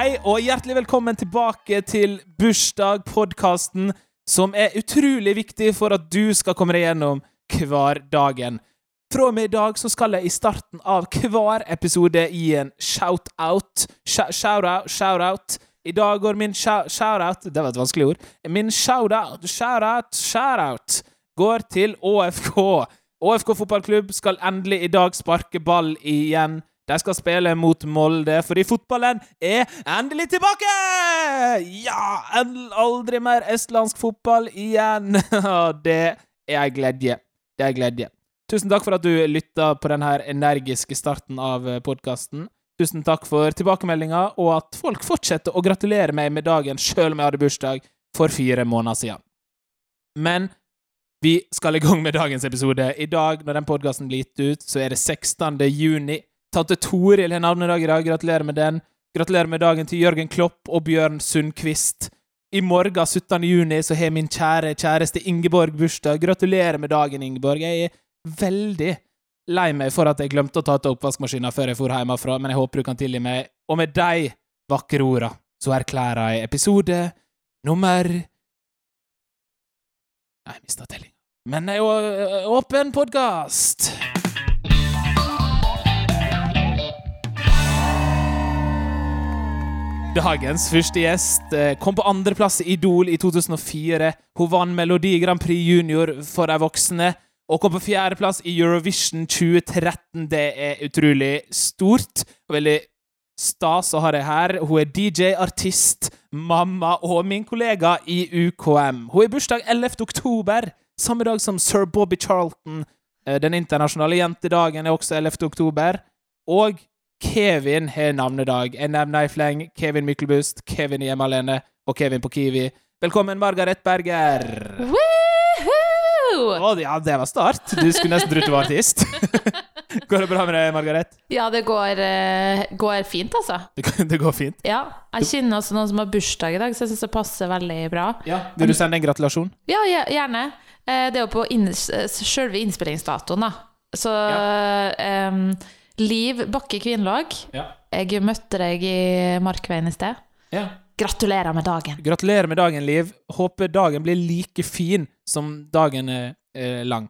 Hei, og hjertelig velkommen tilbake til Bursdag-podkasten, som er utrolig viktig for at du skal komme deg gjennom hverdagen. Fra og med i dag så skal jeg i starten av hver episode gi en shout-out. Shout-out, shout-out. I dag går min shout-out Det var et vanskelig ord. Min shout-out, shout-out, shout-out går til ÅFK. ÅFK fotballklubb skal endelig i dag sparke ball igjen. De skal spille mot Molde, fordi fotballen er endelig tilbake! Ja! Aldri mer estlandsk fotball igjen. Det er ei gledje. Det er ei gledje. Tusen takk for at du lytta på denne energiske starten av podkasten. Tusen takk for tilbakemeldinga, og at folk fortsetter å gratulere meg med dagen sjøl om jeg hadde bursdag for fire måneder siden. Men vi skal i gang med dagens episode. I dag, når den podkasten blir gitt ut, så er det 16. juni. Tante Toril har navnedag i dag. Gratulerer med den. Gratulerer med dagen til Jørgen Klopp og Bjørn Sundquist. I morgen, 17. juni, så har min kjære kjæreste Ingeborg bursdag. Gratulerer med dagen, Ingeborg. Jeg er veldig lei meg for at jeg glemte å ta til oppvaskmaskinen før jeg for hjemmefra, men jeg håper du kan tilgi meg. Og med de vakre orda så erklærer jeg episode nummer Nei, jeg mista tellinga. Men det er jo åpen podkast! Dagens første gjest eh, kom på andreplass i Idol i 2004. Hun vant Melodi Grand Prix Junior for de voksne, og kom på fjerdeplass i Eurovision 2013. Det er utrolig stort og veldig stas å ha deg her. Hun er DJ, artist, mamma og min kollega i UKM. Hun har bursdag 11. oktober, samme dag som sir Bobby Charlton. Eh, Den internasjonale jentedagen er også 11. oktober. Og Kevin har navnedag. Jeg nevner i fleng Kevin Myklebust, Kevin Hjemme alene og Kevin på Kiwi. Velkommen, Margaret Berger. Woohoo! Å, ja, det var start. Du skulle nesten trodd du var artist. går det bra med deg, Margaret? Ja, det går, eh, går fint, altså. Det, går- det går fint? Ja, Jeg kjenner også noen som har bursdag i dag, så jeg syns det passer veldig bra. Ja. Vil du sende en gratulasjon? Ja, gjerne. Eh, Det er jo på in selve innspillingsdatoen, da. Så em, Liv Bakke Kvinlaag, Ja. jeg møtte deg i Markveien i sted. ja. Gratulerer med dagen. Gratulerer med dagen, Liv. Håper dagen blir like fin som dagen er eh, lang.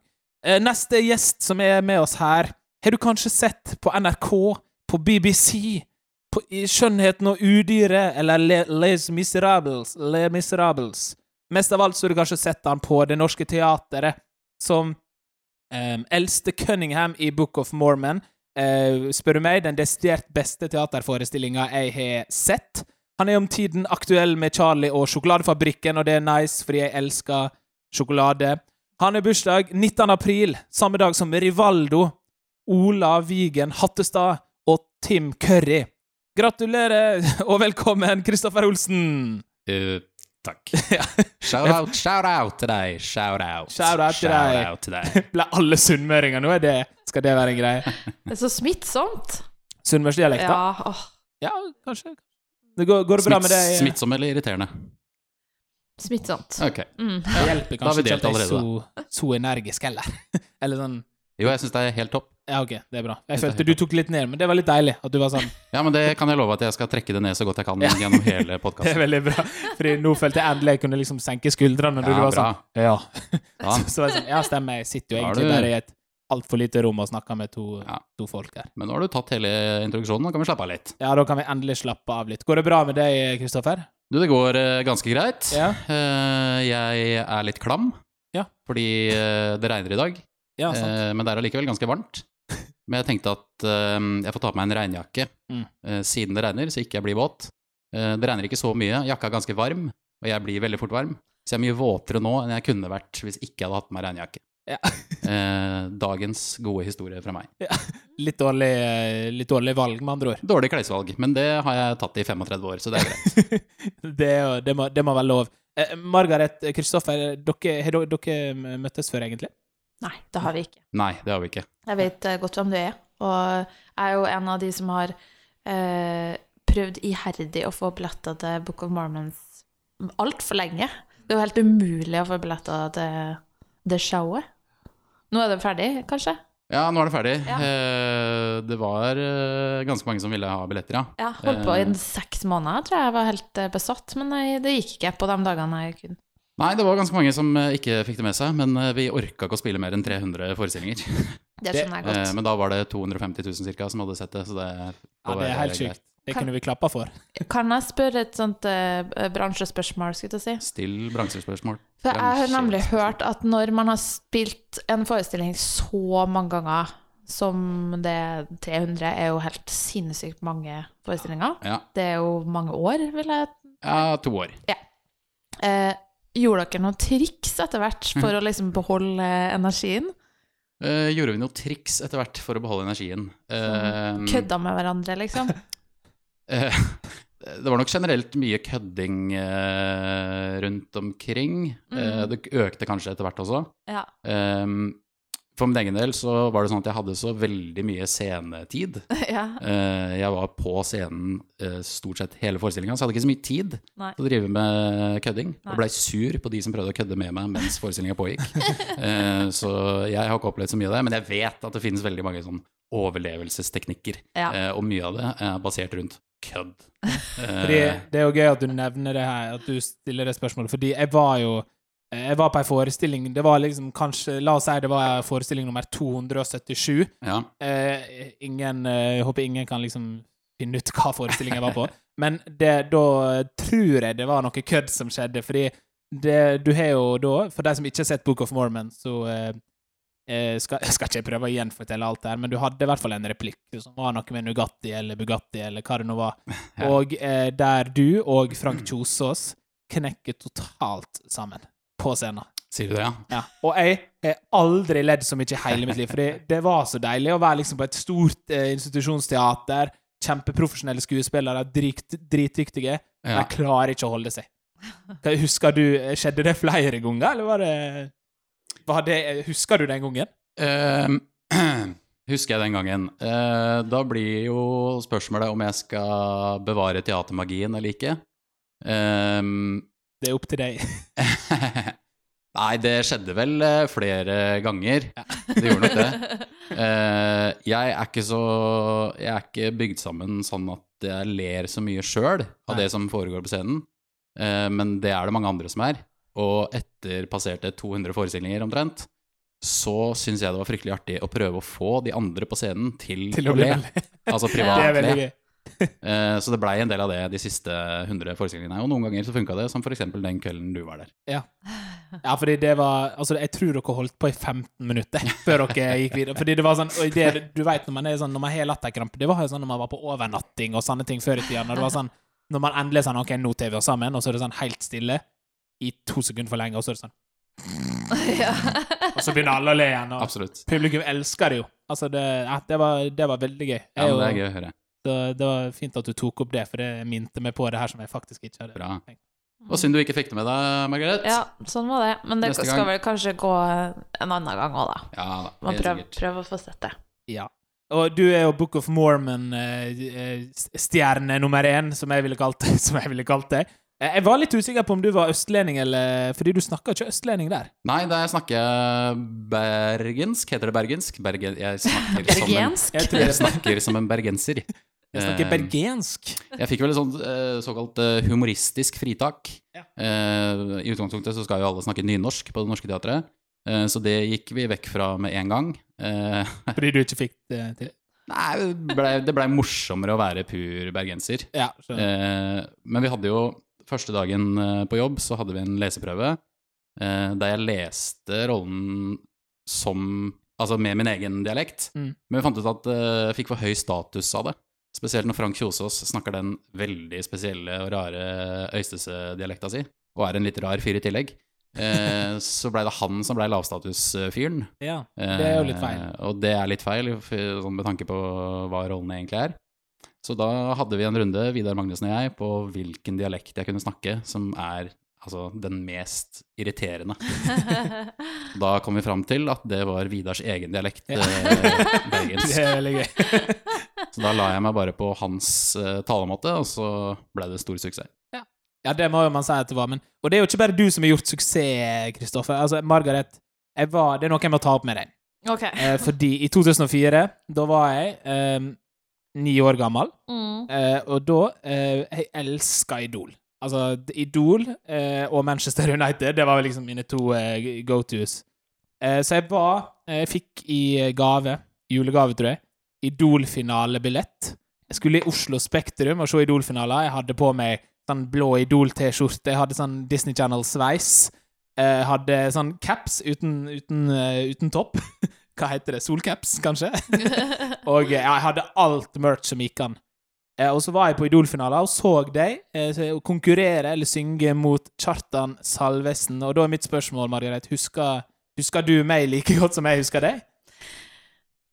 Eh, neste gjest som er med oss her, har du kanskje sett på NRK, på BBC, på Skjønnheten og udyret, eller Le, Les Miserables, Les Miserables. Mest av alt så har du kanskje sett han på Det Norske Teatret, som um, eldste Cunningham i Book of Mormon. Eh, spør du meg, den desidert beste teaterforestillinga jeg har sett. Han er om tiden aktuell med Charlie og Sjokoladefabrikken, og det er nice, fordi jeg elsker sjokolade. Han har bursdag 19. april, samme dag som Rivaldo, Ola Vigen Hattestad og Tim Curry. Gratulerer og velkommen, Kristoffer Olsen! Eh, takk. Ja. Shout-out shout out til deg. Shout-out. Shout-out til. Shout-out til deg. Ble alle sunnmøringer nå? Er det, skal det være en greie? Det er så smittsomt. Sunnmørsdialekter? Ja, åh. Ja, kanskje. Det går, går det bra med deg? Smittsom eller irriterende? Smittsomt. Ok. Mm. Det hjelper kanskje ikke at jeg er så, så energisk heller. Eller sånn Jo, jeg syns det er helt topp. Ja, OK, det er bra. Jeg følte du tok litt ned, men det var litt deilig at du var sånn. Ja, men det kan jeg love at jeg skal trekke det ned så godt jeg kan gjennom hele Det er veldig bra. Fordi nå følte jeg endelig jeg kunne liksom senke skuldrene. Når Ja, du var bra. sånn Ja. Ja. Så, så var sånn Ja, stemmer. Jeg sitter jo egentlig du- bare i et altfor lite rom og snakker med to, Ja. to folk her. Men nå har du tatt hele introduksjonen, nå kan vi slappe av litt. Ja, da kan vi endelig slappe av litt. Går det bra med deg, Kristoffer? Du, det går eh, ganske greit. Ja. Eh, jeg er litt klam, Ja. fordi eh, det regner i dag. Ja. Eh, men det er allikevel ganske varmt. Men jeg tenkte at eh, jeg får ta på meg en regnjakke Mm. eh, siden det regner, så ikke jeg blir våt. Eh, det regner ikke så mye, jakka er ganske varm, og jeg blir veldig fort varm. Så jeg er mye våtere nå enn jeg kunne vært hvis ikke jeg hadde hatt på meg regnjakke. Ja. Eh, dagens gode historie fra meg. Litt dårlig, eh, litt dårlig valg, med andre ord. Dårlig klesvalg, men det har jeg tatt i 35 år, så det er greit. det, det, må, det må være lov. Margaret, Kristoffer, dere, har dere, dere møttes før, egentlig? Nei, det har vi ikke. Nei, det har vi ikke. Jeg vet eh, godt hvem du er, og jeg er jo en av de som har eh, prøvd iherdig å få billetter til Book of Mormons altfor lenge. Det er jo helt umulig å få billetter til det showet. Nå er det ferdig, kanskje? Ja, nå er det ferdig. Ja. Eh, det var eh, ganske mange som ville ha billetter, ja. Ja, holdt på i Eh. seks måneder, tror jeg jeg var helt eh, besatt, men nei, det gikk ikke på de dagene jeg kunne. Nei, det var ganske mange som eh, ikke fikk det med seg, men eh, vi orka ikke å spille mer enn 300 forestillinger. Det skjønner jeg Eh, godt. men da var det 250 000 cirka som hadde sett det, så det Ja, det er helt sykt. sjukt. Det kunne vi klappa for. Kan jeg spørre et sånt uh, bransjespørsmål, skulle jeg si? Still bransjespørsmål. For jeg har nemlig hørt at når man har spilt en forestilling så mange ganger som det 300 er jo helt sinnssykt mange forestillinger. Ja. Det er jo mange år, vil jeg ja, to år. Ja. eh, Gjorde dere noen triks etter hvert Mm. for å liksom beholde energien? Uh, gjorde vi noen triks etter hvert for å beholde energien? Uh, Kødda med hverandre, liksom? uh, det var nok generelt mye kødding rundt omkring. Mm. det økte kanskje etter hvert også. Ja. Ehm, for min egen del så var det sånn at jeg hadde så veldig mye scenetid. ja. Eh, jeg var på scenen eh, stort sett hele forestillinga, så jeg hadde ikke så mye tid Nei. til å drive med kødding. Nei. Og blei sur på de som prøvde å kødde med meg mens forestillinga pågikk. Eh, så jeg har ikke opplevd så mye av det, men jeg vet at det finnes veldig mange sånn overlevelsesteknikker. Ja. Og mye av det er basert rundt kødd. Fordi Det er jo gøy at du nevner det her, at du stiller det spørsmålet, fordi jeg var jo jeg var på ei forestilling Det var liksom kanskje La oss si det var forestilling nummer 277. ja. Eh, ingen eh, Jeg håper ingen kan liksom finne ut hva forestillingen var på. Men det, da tror jeg det var noe kødd som skjedde, fordi det, du har jo da For de som ikke har sett Book of Mormon, så eh, eh, skal, jeg skal ikke prøve å gjenfortelle alt det her, men du hadde i hvert fall en replikk som var noe med Nugatti eller Bugatti eller hva det nå var, og eh, der du og Frank Kjosås knekker totalt sammen på scenen. Sier du det, ja? Ja. Og jeg har aldri ledd så mye i hele mitt liv, for det var så deilig å være liksom på et stort eh, institusjonsteater. Kjempeprofesjonelle skuespillere, drit, dritdyktige. ja. jeg klarer ikke å holde seg. Husker du, Skjedde det flere ganger, eller var det, var det Husker du den gangen? Uh, husker jeg den gangen. Uh, da blir jo spørsmålet om jeg skal bevare teatermagien eller ikke. Ehm, Det er opp til deg. Nei, det skjedde vel eh, flere ganger. Det gjorde nok det. Eh, jeg er ikke så Jeg er ikke bygd sammen sånn at jeg ler så mye sjøl av Nei. det som foregår på scenen, Eh, men det er det mange andre som er. Og etter passerte 200 forestillinger omtrent, så syns jeg det var fryktelig artig å prøve å få de andre på scenen til, Til å å le. Altså Det er privat le. Eh, så det blei en del av det de siste 100 forestillingene. Og noen ganger så funka det, som f.eks. den kvelden du var der. Ja, fordi det var Altså, jeg tror dere holdt på i 15 minutter før dere gikk videre. Fordi det var sånn og det, Du vet når man er sånn Når man har latterkrampe Det var jo sånn når man var på overnatting og sånne ting før i tida. Når det var sånn Når man endelig sånn OK, nå tar vi oss sammen, og så er det sånn helt stille i to sekunder for lenge, og så er det sånn ja. Og så begynner alle å le igjen, og Absolutt. publikum elsker det jo. Altså, det, ja, det, var, det var veldig gøy. Jeg ja, det er gøy å høre. Så det var fint at du tok opp det, for det minte meg på det her som jeg faktisk ikke hadde Bra. tenkt. Og synd du ikke fikk det med deg, Margaret. ja, sånn var det. Men det Neste skal gang. vel kanskje gå en annen gang òg, da. Ja da, Man prøver, prøver å få sett det. Ja. Og du er jo Book of Mormon-stjerne nummer én, som jeg ville kalt, det. som jeg ville kalt deg. Eh, Jeg var litt usikker på om du var østlending, eller Fordi du snakker ikke østlending der. Nei, snakker jeg bergensk. Heter det bergensk? Bergen, jeg, snakker som en, Bergensk? Jeg tror jeg snakker som en bergenser. Jeg snakker Eh, bergensk. Jeg fikk vel et sånt eh, såkalt eh, humoristisk fritak. Ja. Eh, I utgangspunktet så skal jo alle snakke nynorsk på Det Norske Teatret, eh, så det gikk vi vekk fra med en gang. Eh, Fordi du ikke fikk det til. nei, det blei ble morsommere å være pur bergenser. Ja. Eh, men vi hadde jo første dagen på jobb, så hadde vi en leseprøve eh, der jeg leste rollen som Altså med min egen dialekt. Mm. Men vi fant ut at jeg fikk for høy status av det. Spesielt når Frank Kjosås snakker den veldig spesielle og rare Øystese-dialekta si, og er en litt rar fyr i tillegg. Eh, så blei det han som blei lavstatusfyren. ja. Det er jo litt feil. Eh, og det er litt feil, sånn med tanke på hva rollene egentlig er. Så da hadde vi en runde, Vidar Magnussen og jeg, på hvilken dialekt jeg kunne snakke som er altså, den mest irriterende. Da kom vi fram til at det var Vidars egen dialekt, Ja. eh. Det er veldig gøy. Så da la jeg meg bare på hans uh, talemåte, og så ble det stor suksess. Ja, det må jo man si at det var. Men, og det er jo ikke bare du som har gjort suksess, Kristoffer. Altså, Margaret, jeg var, det er noe jeg må ta opp med deg. Okay. Eh, fordi i 2004, da var jeg eh, ni år gammel, Mm. eh, og da eh, Jeg elska Idol. Altså, Idol eh, og Manchester United, det var liksom mine to go-tos. Eh, så jeg var Jeg fikk i gave, julegave, tror jeg, Idol-finalebillett. Jeg skulle i Oslo Spektrum og se Idol-finaler. Jeg hadde på meg sånn blå Idol-T-skjorte, jeg hadde sånn Disney Channel-sveis. Jeg hadde sånn caps uten, uten, eh, uten topp. Hva heter det? Solcaps, kanskje? og eh, jeg hadde alt merch som gikk an. Eh, og så var jeg på Idol-finaler og så deg eh, konkurrere eller synge mot Kjartan Salvesen. Og da er mitt spørsmål, Margaret, husker, husker du meg like godt som jeg husker deg?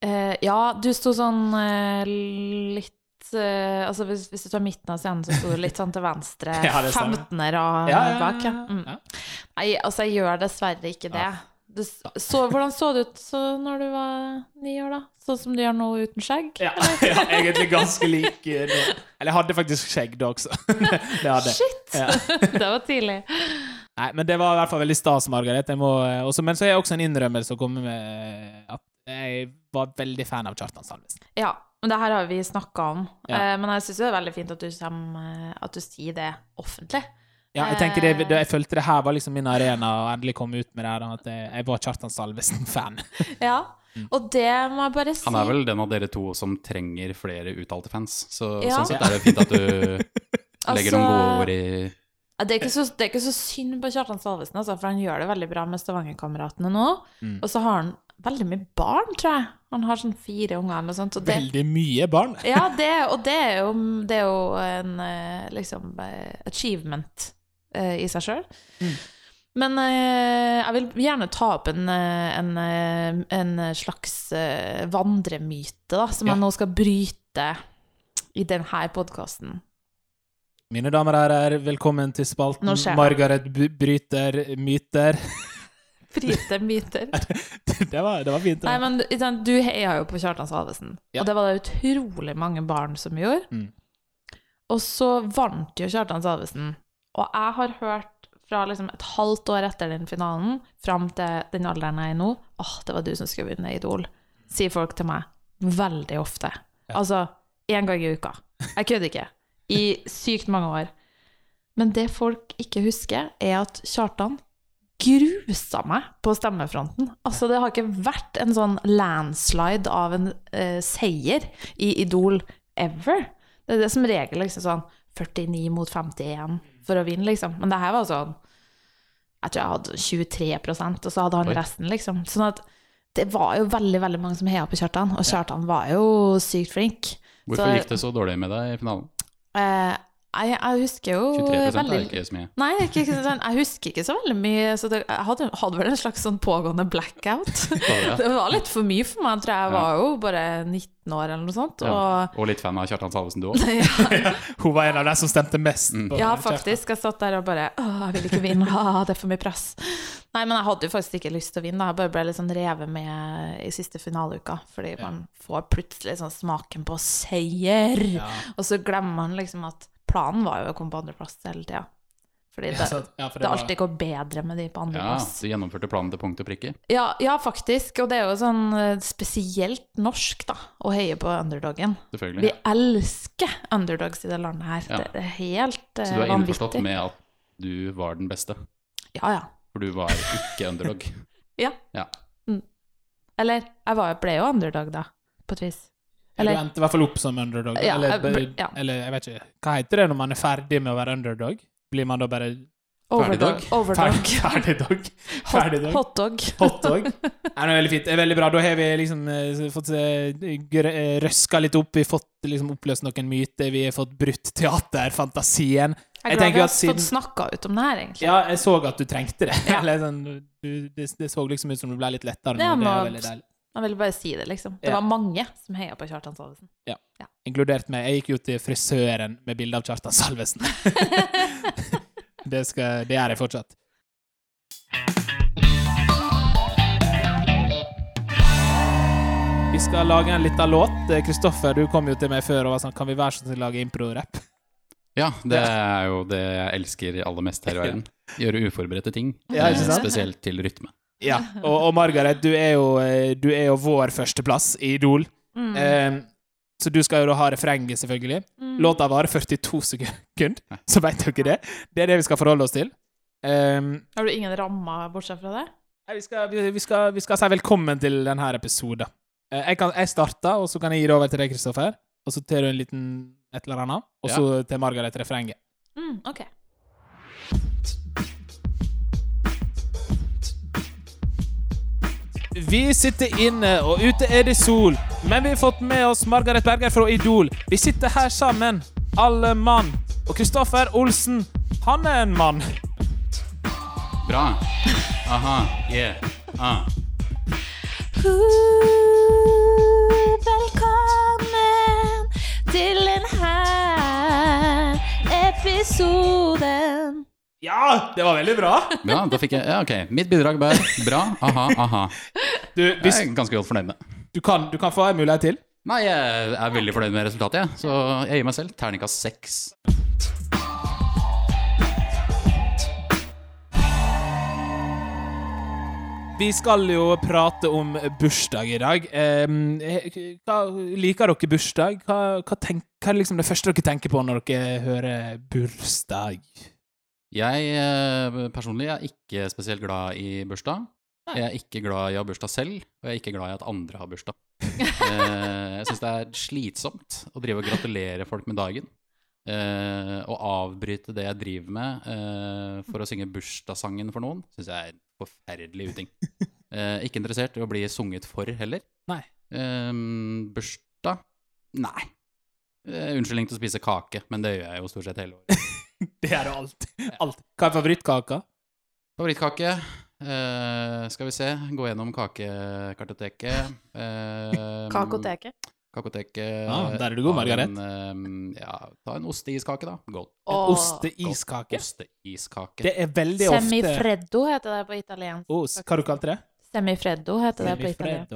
Eh, ja, du sto sånn uh, litt uh, Altså hvis, hvis du tar midten av scenen, så sto du litt sånn til venstre. Ja, det stemmer. 15. rad Ja, ja, bak. Mm. Nei, altså, jeg gjør dessverre ikke det. Du, så, hvordan så det ut så når du var ni år, da? Sånn som du gjør nå uten skjegg? Ja, egentlig ganske lik nå. Eller jeg hadde faktisk skjegg da også. Shit! Ja. det var tidlig. Nei, men det var i hvert fall veldig stas, Margaret. Også, men så er jeg også en innrømmelse å komme med at jeg var veldig fan av Kjartan Salvesen. Ja, men det her har vi snakka om. Ja. Eh, men jeg syns det er veldig fint at du, at du sier det offentlig. Ja, jeg tenker det, det, jeg følte det her var liksom min arena å endelig komme ut med det her, at jeg, jeg var Kjartan Salvesen-fan. Ja, Mm. og det må jeg bare si. Han er vel den av dere to som trenger flere uttalte fans. Så Ja. sånn sett er det fint at du legger noen gode ord i Det er, ikke så, det er ikke så synd på Kjartan Salvesen, altså, for han gjør det veldig bra med Stavanger-kameratene nå. Mm. Og så har han veldig mye barn, tror jeg. Han har sånn fire unger eller noe sånt. Det, Veldig mye barn. ja, det, og det er jo, det er jo en eh, liksom eh, achievement uh, i seg sjøl. Mm. Men eh, jeg vil gjerne ta opp en, en, en slags vandremyte, da, som Ja. jeg nå skal bryte i denne podkasten. Mine damer og herrer, velkommen til spalten. Margaret bryter myter. Bryte myter. det, var, det var fint. det. Nei, men du heia jo på Kjartan Salvesen, Ja. og det var det utrolig mange barn som gjorde. Mm. Og så vant jo Kjartan Salvesen, og jeg har hørt fra liksom et halvt år etter den finalen, fram til den alderen jeg er nå, åh, det var du som skulle vinne Idol, sier folk til meg veldig ofte. Ja. Altså, én gang i uka. Jeg kødder ikke. I sykt mange år. Men det folk ikke husker, er at Kjartan grusa meg på stemmefronten. Altså, det har ikke vært en sånn landslide av en eh, seier i Idol ever. Det er det som regel liksom sånn 49 mot 51 for å vinne, liksom. Men det her var sånn Jeg tror jeg hadde 23% og så hadde han resten, liksom. Sånn at det var jo veldig veldig mange som heia på Kjartan, og Kjartan var jo sykt flink. Hvorfor Så- gikk det så dårlig med deg i finalen? Eh, jeg, jeg husker jo 23 er ikke så mye. Nei, ikke, ikke sånn, jeg husker ikke så veldig mye. Så det, jeg hadde, hadde vel en slags sånn pågående blackout. Ja. Det var litt for mye for meg, tror jeg. Jeg Ja. var jo bare 19 år eller noe sånt. Ja. Og Og litt fan av Kjartan Salvesen, du òg. ja, Hun var en av dem som stemte mest. Mm. ja, Kjartan. faktisk. Jeg satt der og bare Å, jeg vil ikke vinne. Åh, det er for mye press. Nei, men jeg hadde jo faktisk ikke lyst til å vinne. Jeg bare ble litt sånn revet med i siste finaleuka. Fordi Ja. man får plutselig sånn smaken på seier. Ja. Og så glemmer man liksom at planen var jo å komme på andreplass hele tida. Fordi Ja, det, så- ja, for det var- alltid går bedre med de på Ja, du gjennomførte planen til punkt og prikke. Ja, ja, faktisk. Og det er jo sånn eh, spesielt norsk, da, å heie på underdogen. Vi elsker underdogs i det landet her. Ja. Det er helt vanvittig. Så du er innforstått med at du var den beste? Ja, ja. For du var ikke underdog. Ja. Eller jeg var, ble jo underdog, da, på et vis. Ja, du endte i hvert fall opp som underdog. Ja, eller, jeg ja. eller jeg vet ikke. Hva heter det når man er ferdig med å være underdog? Blir man da bare overdog. Overdog. ferdig, ferdig dog? Hot, dog? hotdog. Hotdog? Det er veldig fint. Det er veldig bra. Da har vi liksom eh, fått eh, eh, røska litt opp. Vi har fått liksom oppløst noen myter. Vi har fått brutt teaterfantasien. Jeg Jeg er glad tenker vi har siden- fått snakka ut om det her, egentlig. Ja, jeg så at du trengte det. Ja. Eller sånn, du, det, det så liksom ut som det ble litt lettere. Ja, Det er veldig deilig. Jeg ville bare si det, liksom. Det Ja. var mange som heia på Kjartan Salvesen. Inkludert meg. Jeg gikk jo til frisøren med bilde av Kjartan Salvesen. det, skal, det gjør jeg fortsatt. Vi skal lage en liten låt. Eh, Kristoffer, du kom jo til meg før og var sånn Kan vi være så snill å lage impro-rapp? Ja, det er jo det jeg elsker aller mest her i verden. Gjøre uforberedte ting. Ja, eh? Spesielt til rytme. Ja, og, og Margaret, du er, jo, eh, du er jo vår førsteplass i Idol. Mm. Eh, så du skal jo da ha refrenget, selvfølgelig. Mm. Låta varer 42 sekunder, så vet dere det. Det er det vi skal forholde oss til. Eh, Har du ingen rammer bortsett fra det? Nei, vi, skal, vi, vi, skal, vi skal si velkommen til denne episoden. Eh, jeg, kan, jeg starter, og så kan jeg gi det over til deg, Kristoffer. Og så tar du en liten et eller annet. Og så til Margaret refrenget. Mm, ok. Vi sitter inne, og ute er det sol. Men vi har fått med oss Margaret Berger fra Idol. Vi sitter her sammen, alle mann. Og Kristoffer Olsen, han er en mann. Bra. Aha. Yeah. Ah. Velkommen til denne episoden. Ja, det var veldig bra. ja, da fikk jeg Ja, ok. Mitt bidrag ble bra. Aha, aha. Du, hvis, jeg er ganske godt fornøyd med. du, kan, du kan få en mulighet til. Nei, jeg er veldig fornøyd med resultatet, jeg. Så jeg gir meg selv terningkast seks. Vi skal jo prate om bursdag i dag. Hva, liker dere bursdag? Hva, hva, tenk, hva er liksom det første dere tenker på når dere hører bursdag? Jeg eh, personlig er ikke spesielt glad i bursdag. Jeg er ikke glad i å ha bursdag selv, og jeg er ikke glad i at andre har bursdag. Eh, jeg syns det er slitsomt å drive og gratulere folk med dagen. Eh, Å avbryte det jeg driver med eh, for å synge bursdagssangen for noen, syns jeg er en forferdelig uting. Eh, ikke interessert i å bli sunget for heller. Nei. Eh, bursdag? Nei. Eh, unnskyldning til å spise kake, men det gjør jeg jo stort sett hele året. Det er det alt. Alt. Hva er favorittkaka? Favorittkake? uh, skal vi se, gå gjennom kakekartoteket. Uh, Kakoteket. Kakoteket. Ah, der er du god, Margaret. En, eh, ja, ta en osteiskake, da. Godt. En osteiskake. Osteiskake. Det er veldig ofte semifreddo heter det på italiensk. Ost. Hva du kalte det? Semifreddo heter det på italiensk.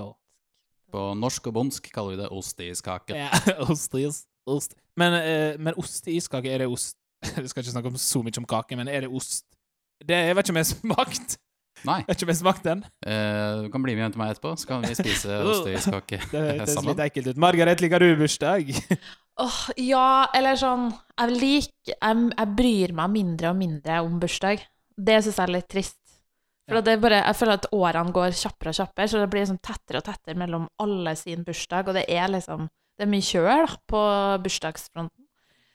På norsk og bondsk kaller vi det osteiskake. Ja, ost, ost, ost. Men, uh, men osteiskake, er det ost Jeg skal ikke snakke om så mye om kake, men er det ost det, Jeg vet ikke om jeg har smakt Nei. Jeg vet ikke om jeg har smakt den. Uh, du kan bli med hjem til meg etterpå, så kan vi spise osteiskake Det høres litt ekkelt ut. Margaret, liker du bursdag? Åh, ja, eller sånn Jeg lik, jeg, jeg bryr meg mindre og mindre om bursdag. Det syns jeg er litt trist. For Ja. det er bare, jeg føler at årene går kjappere og kjappere, så det blir liksom tettere og tettere mellom alle sin bursdag, og det er liksom Det er mye kjør da, på bursdagsfronten.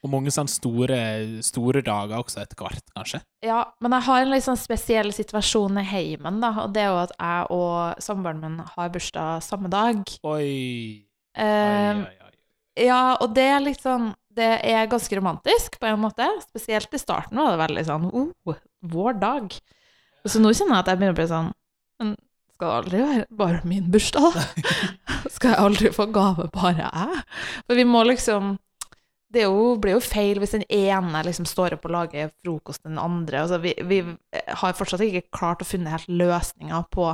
Og mange sånne store, store dager også etter hvert, kanskje. Ja, men jeg har en litt sånn spesiell situasjon i heimen, da, og det er jo at jeg og samboeren min har bursdag samme dag. Oi. Eh, oi, oi, oi. Ja, og det er litt sånn Det er ganske romantisk, på en måte. Spesielt i starten var det veldig sånn oh, vår dag. Og så nå kjenner jeg at jeg begynner å bli sånn Men skal det aldri være bare min bursdag? skal jeg aldri få gave, bare jeg? For vi må liksom det jo, blir jo feil hvis den ene liksom står opp og lager frokost den andre. Altså, vi, vi har fortsatt ikke klart å finne helt løsninger på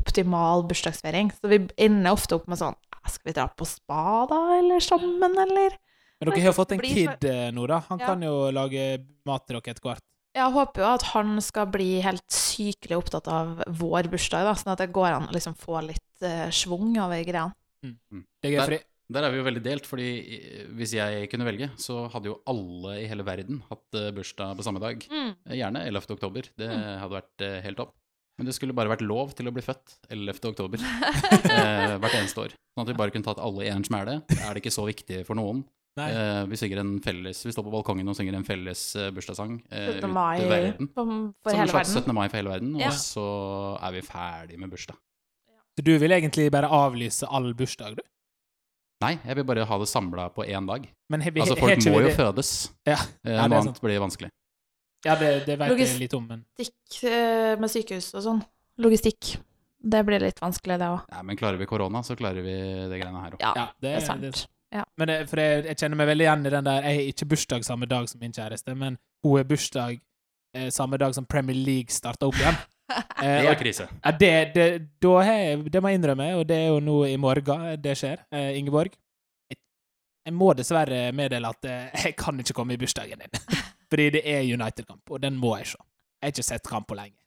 optimal bursdagsfeiring. Så vi ender ofte opp med sånn Skal vi dra på spa, da? Eller sammen, eller? Men dere har jo fått en kid eh, nå, da. Han Ja. kan jo lage mat til dere etter hvert. Jeg håper jo at han skal bli helt sykelig opptatt av vår bursdag, da, sånn at det går an å liksom få litt uh, schwung over greia. Det er fordi Der er vi jo veldig delt, fordi eh, hvis jeg kunne velge, så hadde jo alle i hele verden hatt eh, bursdag på samme dag. Mm. Eh, Gjerne 11. oktober. Det hadde vært helt topp. Men det skulle bare vært lov til å bli født 11. oktober eh, hvert eneste år. Sånn at vi bare kunne tatt alle i en smæle. Er det ikke så viktig for noen? Eh, vi synger en felles Vi står på balkongen og synger en felles bursdagssang eh, 17. ut til verden. På, for Som en hele slags 17. mai for hele verden, Ja. og så er vi ferdig med bursdag. Så du vil egentlig bare avlyse all bursdag, du? Nei, jeg vil bare ha det samla på én dag. Men he, he, Altså, folk må jo fødes. Ja, Eh, Ja, det er Noe annet blir vanskelig. ja det, det vet jeg litt om, men Logistikk eh, med sykehus og sånn. Logistikk. Det blir litt vanskelig, det òg. Ja, men klarer vi korona, så klarer vi det greiene her òg. Ja, ja, det, det er sant. det- Ja. Men det, for jeg, jeg kjenner meg veldig igjen i den der Jeg har ikke bursdag samme dag som min kjæreste, men hun har bursdag eh, samme dag som Premier League starter opp igjen. Eh, Det er krise. Ja, det, det, da jeg, det må jeg innrømme, og det er jo nå i morgen det skjer. Eh, Ingeborg, jeg, jeg må dessverre meddele at eh, jeg kan ikke komme i bursdagen din. Fordi det er United-kamp, og den må jeg se. Jeg har ikke sett kamp på lenge.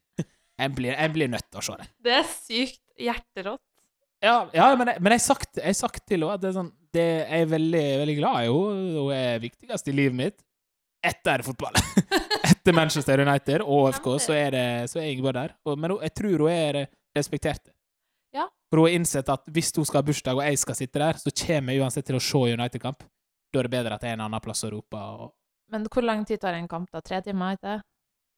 Jeg blir, jeg blir nødt til å se det. Det er sykt hjerterått. Ja, ja men, jeg, men jeg har sagt, jeg har sagt til henne at det er sånn, det, jeg er veldig, veldig glad i henne. Hun er viktigst i livet mitt. Etter fotball. Etter Manchester United og FK, så er, det, så er Ingeborg der. Og, men jeg tror hun er respektert. Ja. For hun har innsett at hvis hun skal ha bursdag, og jeg skal sitte der, så kommer jeg uansett til å se United-kamp. Da er det bedre at jeg er en annen plass å rope. Og, Men hvor lang tid tar en kamp, da? Tre timer, ikke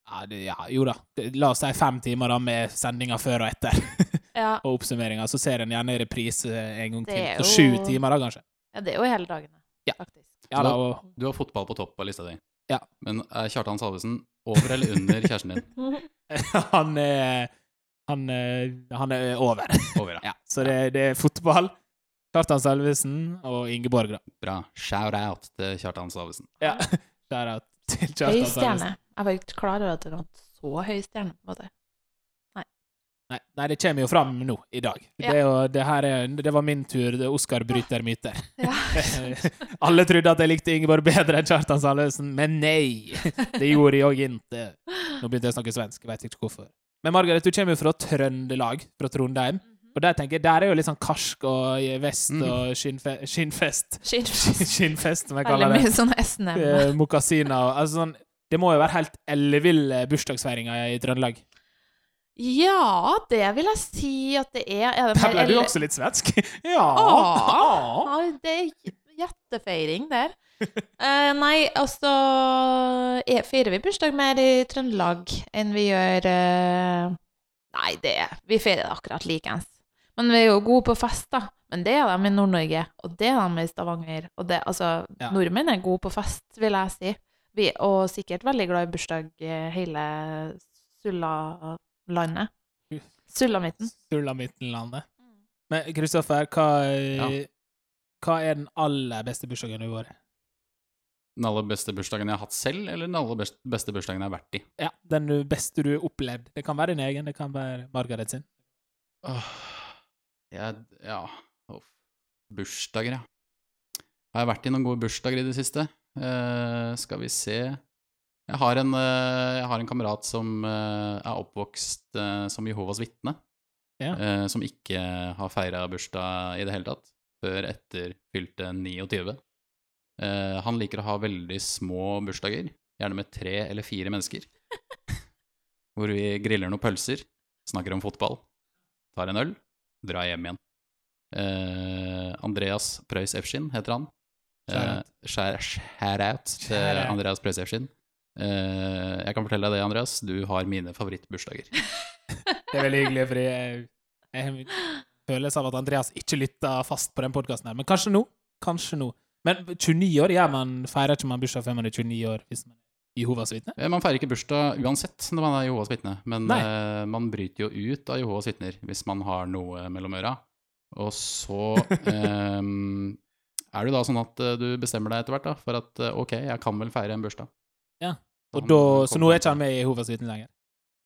ja, det, ja, jo da. La oss si fem timer da med sendinga før og etter. Ja. og oppsummeringa. Så ser en gjerne reprise en gang til. Jo... Så sju timer, da, kanskje. ja, det er jo hele dagene, Ja. faktisk. Ja, da, og, Du har fotball på topp av lista di. Ja. Men er Kjartan Salvesen over eller under kjæresten din? han er han, er- han er over. Over, ja. ja, så det, det er fotball. Kjartan Salvesen og Ingeborg, da. Bra. Shout-out til Kjartan Salvesen. Ja. Shout-out til Kjartan Salvesen. Høy stjerne. Jeg var ikke klar over at det var så høy stjerne. på en måte. Nei, nei, det kommer jo fram nå, i dag. Ja. Det, er jo- det, her er, det var min tur. Oskar bryter myter. Ja. Alle trodde at jeg likte Ingeborg bedre enn Kjartan Salvesen, men nei! Det gjorde jeg òg ikke. Nå begynte jeg å snakke svensk, jeg vet ikke hvorfor. Men Margaret, du kommer jo fra Trøndelag, fra Trondheim. Og der tenker jeg, der er jo litt sånn karsk og vest Mm. og skinnfe, skinnfest. Skinnfest. Skinnfest, som jeg kaller det. mye sånn SNM. Eh, Mokasiner og altså sånn Det må jo være helt elleville bursdagsfeiringer i Trøndelag. Ja, det vil jeg si at det er. er det Der ble du elle- også litt svensk. Ja. Ah, ja, det er hjertefeiring der. uh, nei, altså er, Feirer vi bursdag mer i Trøndelag enn vi gjør uh... Nei, det vi feirer det akkurat likeens. Men vi er jo gode på fest, da. Men det er de i Nord-Norge, og det er de i Stavanger. Og det, altså, Ja. nordmenn er gode på fest, vil jeg si. Vi, og sikkert veldig glad i bursdag hele hele Sullalandet. Sulamitten. Sulamitten-landet. Men Kristoffer, hva, Ja. hva er den aller beste bursdagen du har vært? Den aller beste bursdagen jeg har hatt selv, eller den aller beste bursdagen jeg har vært i? Ja, Den beste du har opplevd. Det kan være din egen, det kan være Margaret sin. Åh, jeg, ja Uff. Bursdager, ja. Har jeg vært i noen gode bursdager i det siste? Uh, skal vi se Jeg har en, eh, jeg har en kamerat som eh, er oppvokst eh, som Jehovas vitne. Ja. som ikke har feira bursdag i det hele tatt, før etter fylte 29. Eh, han liker å ha veldig små bursdager, gjerne med tre eller fire mennesker. hvor vi griller noen pølser, snakker om fotball, tar en øl, drar hjem igjen. Andreas Preus Efskin heter han. Shout-out til Andreas Preus Efskin. Eh, jeg kan fortelle deg det, Andreas. Du har mine favorittbursdager. Det er veldig hyggelig, fordi jeg, jeg har følelse av at Andreas ikke lytter fast på den podkasten her. Men kanskje nå. Kanskje nå. Men 29 år ja, man, feirer ikke man bursdag før man er 29 år, hvis man er Jehovas vitne? Eh, Man feirer ikke bursdag uansett når man er Jehovas vitne, men eh, man bryter jo ut av Jehovas vitner hvis man har noe mellom øra. Og så um, er det jo da sånn at du bestemmer deg etter hvert da, for at ok, jeg kan vel feire en bursdag. Ja. Og han, da, så nå er ikke han med i Jehovas vitne lenger?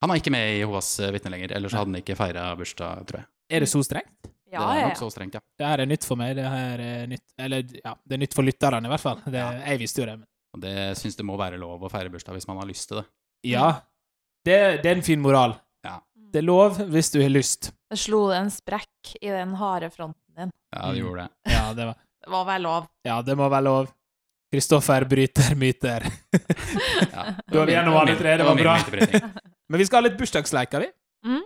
Han er ikke med i Jehovas eh, vitne lenger, ellers Nei. hadde han ikke feira bursdag, tror jeg. Er det så strengt? Ja, det er nok ja. så strengt, ja. Det her er nytt for meg. Det her er nytt Eller, ja, det er nytt for lytterne, i hvert fall. Det, Ja. Jeg visste jo det. Men. Og det syns det må være lov å feire bursdag hvis man har lyst til det. Ja. Det, det er en fin moral. Ja. Det er lov hvis du har lyst. Det slo en sprekk i den harde fronten din. Ja, det Mm. gjorde det. Ja, det, var, Det må være lov. ja, det må være lov. Kristoffer bryter myter. Ja. Da er vi gjennom alle tre, det var bra. Men vi skal ha litt bursdagsleker, vi. Mm.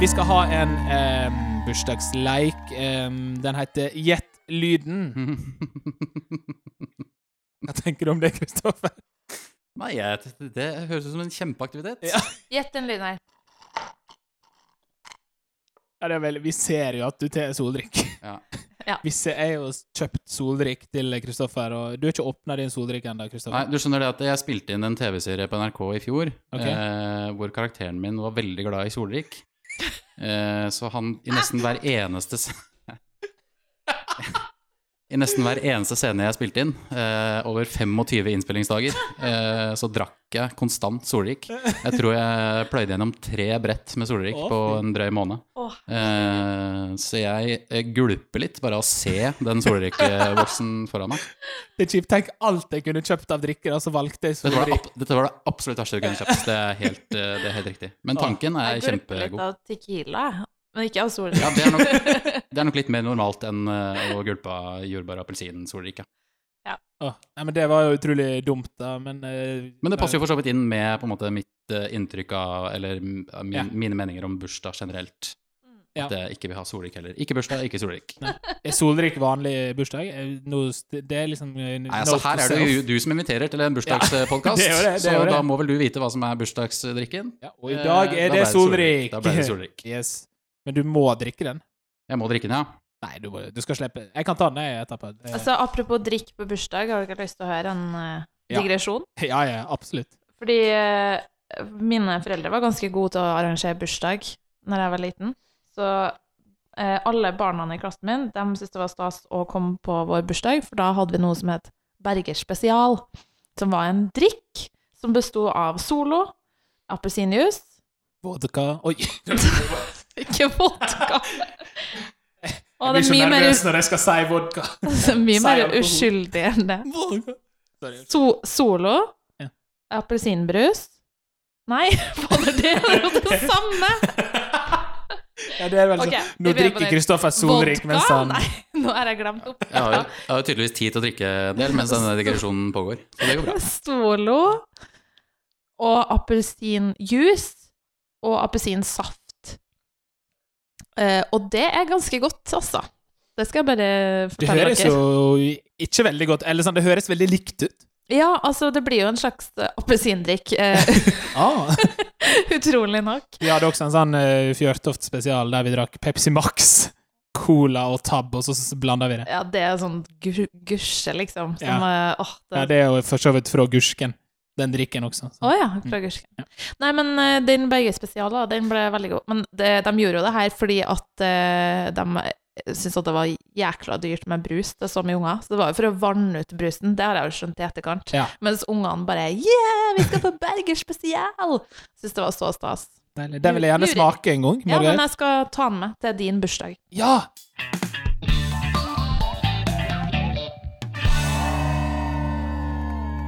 Vi skal ha en um, bursdagsleik. Um, den heter Gjett lyden. Hva tenker du om det, Kristoffer? Nei, det høres ut som en kjempeaktivitet. Ja. Gjett en lyd her. Ja, det er vel, vi ser jo at du tar soldrikk. Ja. Ja. Vi ser, jeg har jo kjøpt soldrikk til Kristoffer, og du har ikke åpna din soldrikk ennå, Nei, du skjønner det at jeg spilte inn en TV-serie på NRK i fjor, okay. eh, hvor karakteren min var veldig glad i soldrikk. Eh, så han i nesten hver eneste I nesten hver eneste scene jeg spilte inn, eh, over 25 innspillingsdager, eh, så drakk jeg konstant Solrik. Jeg tror jeg pløyde gjennom tre brett med Solrik på en drøy måned. Eh, så jeg eh, gulper litt bare av å se den Solrik-boksen foran meg. Det er kjipt. Tenk alt jeg kunne kjøpt av drikker, og så valgte jeg Dette var, det, Solrik. dette var det absolutt verste du kunne kjøpt. Det er helt, eh, det er helt riktig. Men tanken er kjempegod. Jeg gulper litt av tequila, men ikke av solen. Ja, det er nok, det er nok litt mer normalt enn eh, å gulpe jordbær og appelsin solrike. Ja. Oh, nei, men det var jo utrolig dumt, da, men eh, Men det passer jo for så vidt inn med på en måte mitt eh, inntrykk av Eller mm, min, Ja. mine meninger om bursdag generelt. Ja. At jeg ikke vil ha Solrik heller. Ikke bursdag, ikke Solrik. Er Solrik vanlig bursdag? No, det er liksom Nei, altså Her er det jo du som inviterer til en bursdagspodkast, det er det, det er så det. da må vel du vite hva som er bursdagsdrikken? Ja, og i dag Eh, er da det solrik. Solrik. Da ble det Solrik. Yes. Men du må drikke den. Jeg må drikke den, ja. Nei, du, må, du skal slippe Jeg kan ta den jeg etterpå. Det- Altså, apropos drikk på bursdag, har dere lyst til å høre en uh, digresjon? Ja, ja, absolutt. Fordi uh, mine foreldre var ganske gode til å arrangere bursdag når jeg var liten. Så uh, alle barna i klassen min de syntes det var stas å komme på vår bursdag, for da hadde vi noe som het Berger spesial, som var en drikk som besto av Solo, appelsinjuice Vodka Oi! Ikke vodka. Jeg det blir er så mye mer, nervøs når jeg skal si vodka. Det er mye mer uskyldig enn det. So solo, Ja. appelsinbrus Nei, fader, det er jo det samme! Ja, det er vel okay, sånn. Nå drikker. Kristoffer Solrik Vodka? mens han Nei, nå har jeg glemt opp. Jeg har, jeg har tydeligvis tid til å drikke en del mens denne digresjonen pågår. Så det går bra. Solo og appelsinjuice og appelsinsaft. Eh, og det er ganske godt, altså. Det skal jeg bare fortelle dere. Det høres dere. jo ikke veldig godt Eller sånn, det høres veldig likt ut. Ja, altså, det blir jo en slags eh, appelsindrikk. eh, Ah. utrolig nok. Vi hadde også en sånn uh, Fjørtoft spesial der vi drakk Pepsi Max, Cola og Tab, og så blander vi det. Ja, det er sånn gusje, liksom. Som, Ja. åh, det Ja, det er jo for så vidt fra Gursken, den drikken også. Å oh, ja, fra Gursken. Nei, men eh, den Berge spesial, da, den ble veldig god. Men det, de gjorde jo det her fordi at uh, de syntes at det var jækla dyrt med brus til så mye unger. Så det var jo for å vanne ut brusen. Det har jeg jo skjønt i etterkant. Ja. Mens ungene bare Yeah, vi skal på Berger spesial! Syns det var så stas. Deilig. Den vil jeg gjerne smake en gang. Ja, men jeg skal ta den med til din bursdag. Ja!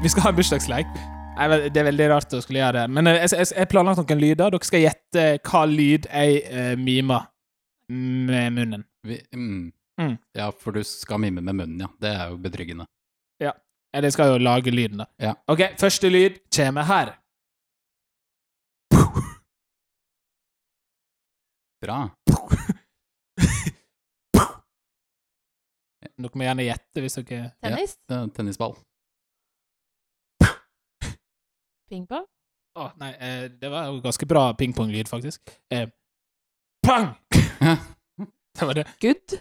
Vi skal ha en bursdagsleik. Det er veldig rart å skulle gjøre det. Men eh, jeg har planlagt noen lyder. Dere skal gjette hva lyd jeg uh, mimer med munnen. Vi, mm. Mm. Ja, for du skal mime med munnen, ja. Det er jo betryggende. Eller jeg skal jo lage lyden, da. Ja. OK, første lyd kommer her. Bra. Dere må gjerne gjette hvis dere Tennis? Ja, Tennisball. Pingpong? Å, nei, eh, det var jo ganske bra pingponglyd, faktisk. Eh, pang! det var det. Good?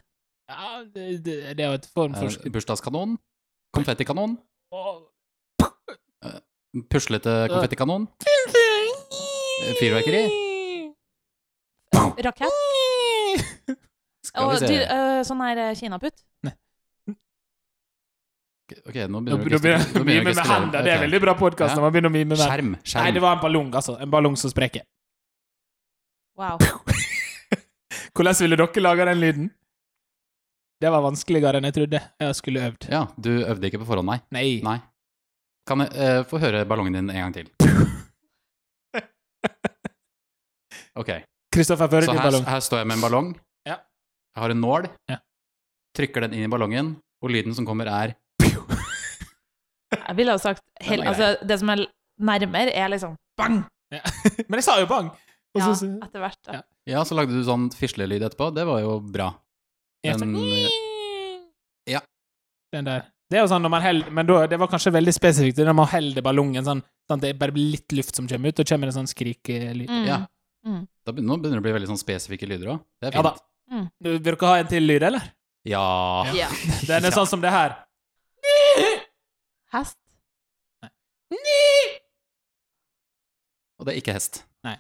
Ja, det, det, det er jo et form for Eh, Bursdagskanon. Konfettikanon. Åh. Puslete konfettikanon. Eh, Fyrverkeri. Rakett? Skal Og vi se. dyr, øh, sånn her kinaputt? Ok, nå begynner du å med hendene. Det er veldig bra podkast Ja. når man begynner å mime med Skjerm. skjerm. Nei, det var en ballong, altså. En ballong som spreker. Wow. Hvordan ville dere lage den lyden? Det var vanskeligere enn jeg trodde jeg skulle øvd. Ja, du øvde ikke på forhånd, nei. Nei. Nei. Kan jeg uh, få høre ballongen din en gang til? Ok, Kristoffer, før din ballong. Så her står jeg med en ballong. Ja. Jeg har en nål. Ja. Trykker den inn i ballongen, og lyden som kommer er Jeg ville ha sagt hel, Den altså, Det som er nærmere, er liksom bang! Ja. Men jeg sa jo bang! Og Ja, så- etter hvert. Da. Ja. Ja, så lagde du sånn fislelyd etterpå. Det var jo bra. Sa- Men ja. Den der. Det er jo sånn når man held, Men da, det var kanskje veldig spesifikt når man holder ballongen sånn, sånn at det bare blir litt luft som kommer ut, og kommer det sånn skrikelyd. Mm. Ja. Mm. da, begynner- nå begynner det å bli veldig sånn spesifikke lyder òg. Det er Ja da. fint. Vil dere ha en til lyd, eller? Ja. Ja. Den er sånn som det her. Hest? Nei Og det er ikke hest. Nei.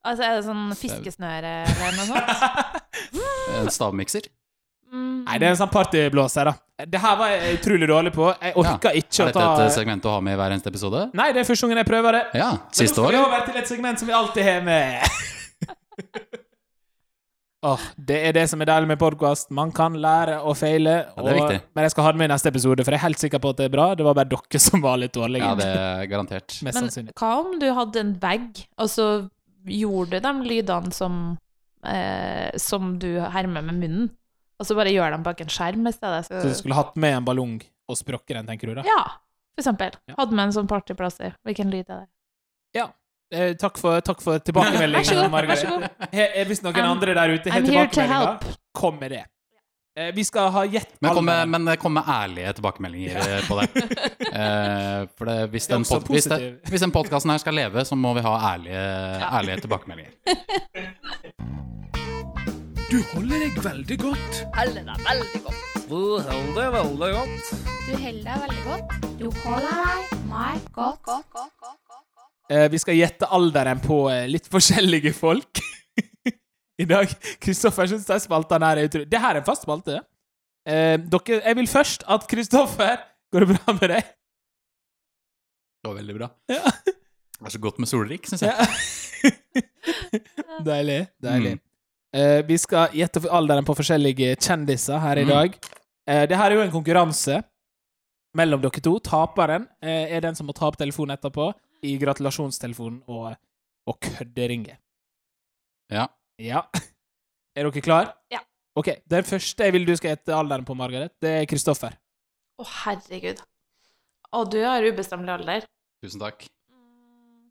Altså, er det sånn fiskesnøre eller noe sånt? En stavmikser. Mm. Nei, det er en sånn partyblåser, da. Det her var jeg utrolig dårlig på. Jeg orka ikke Er å ta dette et segment å ha med i hver eneste episode? Nei, det er første gangen jeg prøver det. Ja. siste Men Siste nå skal vi over til et segment som vi alltid har med. Åh, det er det som er deilig med podkast. Man kan lære og feile. Ja, det er viktig. Men jeg skal ha det med i neste episode, for jeg er helt sikker på at det er bra. Det var bare dere som var litt dårlige. Ja, det er garantert. Mest Men sannsynlig. hva om du hadde en bag, og så gjorde de lydene som, eh, som du hermer med munnen, og så bare gjør dem bak en skjerm i stedet? Så, Så du skulle hatt med en ballong og sprukket den, tenker du da? Ja, for eksempel. Ja. Hadde med en sånn partyplaster. Hvilken lyd er det? Eh, takk, for, takk for tilbakemeldingen, Margaret. eh, Hvis noen I'm- andre der ute har tilbakemeldinger, kom med det. Eh, vi skal ha gjett Men kom med, men kom med ærlige tilbakemeldinger ja. på det. Eh, for det, hvis, Det den pod, hvis, det, hvis den podkasten her skal leve, så må vi ha ærlige, ærlige tilbakemeldinger. Du holder deg veldig godt. Holder deg veldig godt. Du holder deg veldig godt. Du holder deg veldig godt. Du holder deg meg godt. godt, godt, godt, godt. Eh, vi skal gjette alderen på eh, litt forskjellige folk. I dag. Kristoffer syns de spaltene her er utrolig Det her er en fast spalte. Eh, dere, jeg vil først at Kristoffer Går det bra med deg? Det var veldig bra. Ja. Det er så godt med solrik, syns jeg. Ja. deilig. Deilig. Mm. Uh, vi skal gjette alderen på forskjellige kjendiser her i Mm. dag. Uh, det her er jo en konkurranse mellom dere to. Taperen uh, er den som må ta opp telefonen etterpå i gratulasjonstelefonen og, og kødderinge. Ja. Ja. Er dere klar? Ja. Ok, Den første jeg vil du skal gjette alderen på, Margaret, det er Kristoffer. Å, herregud. Og du har ubestemmelig alder. Tusen takk.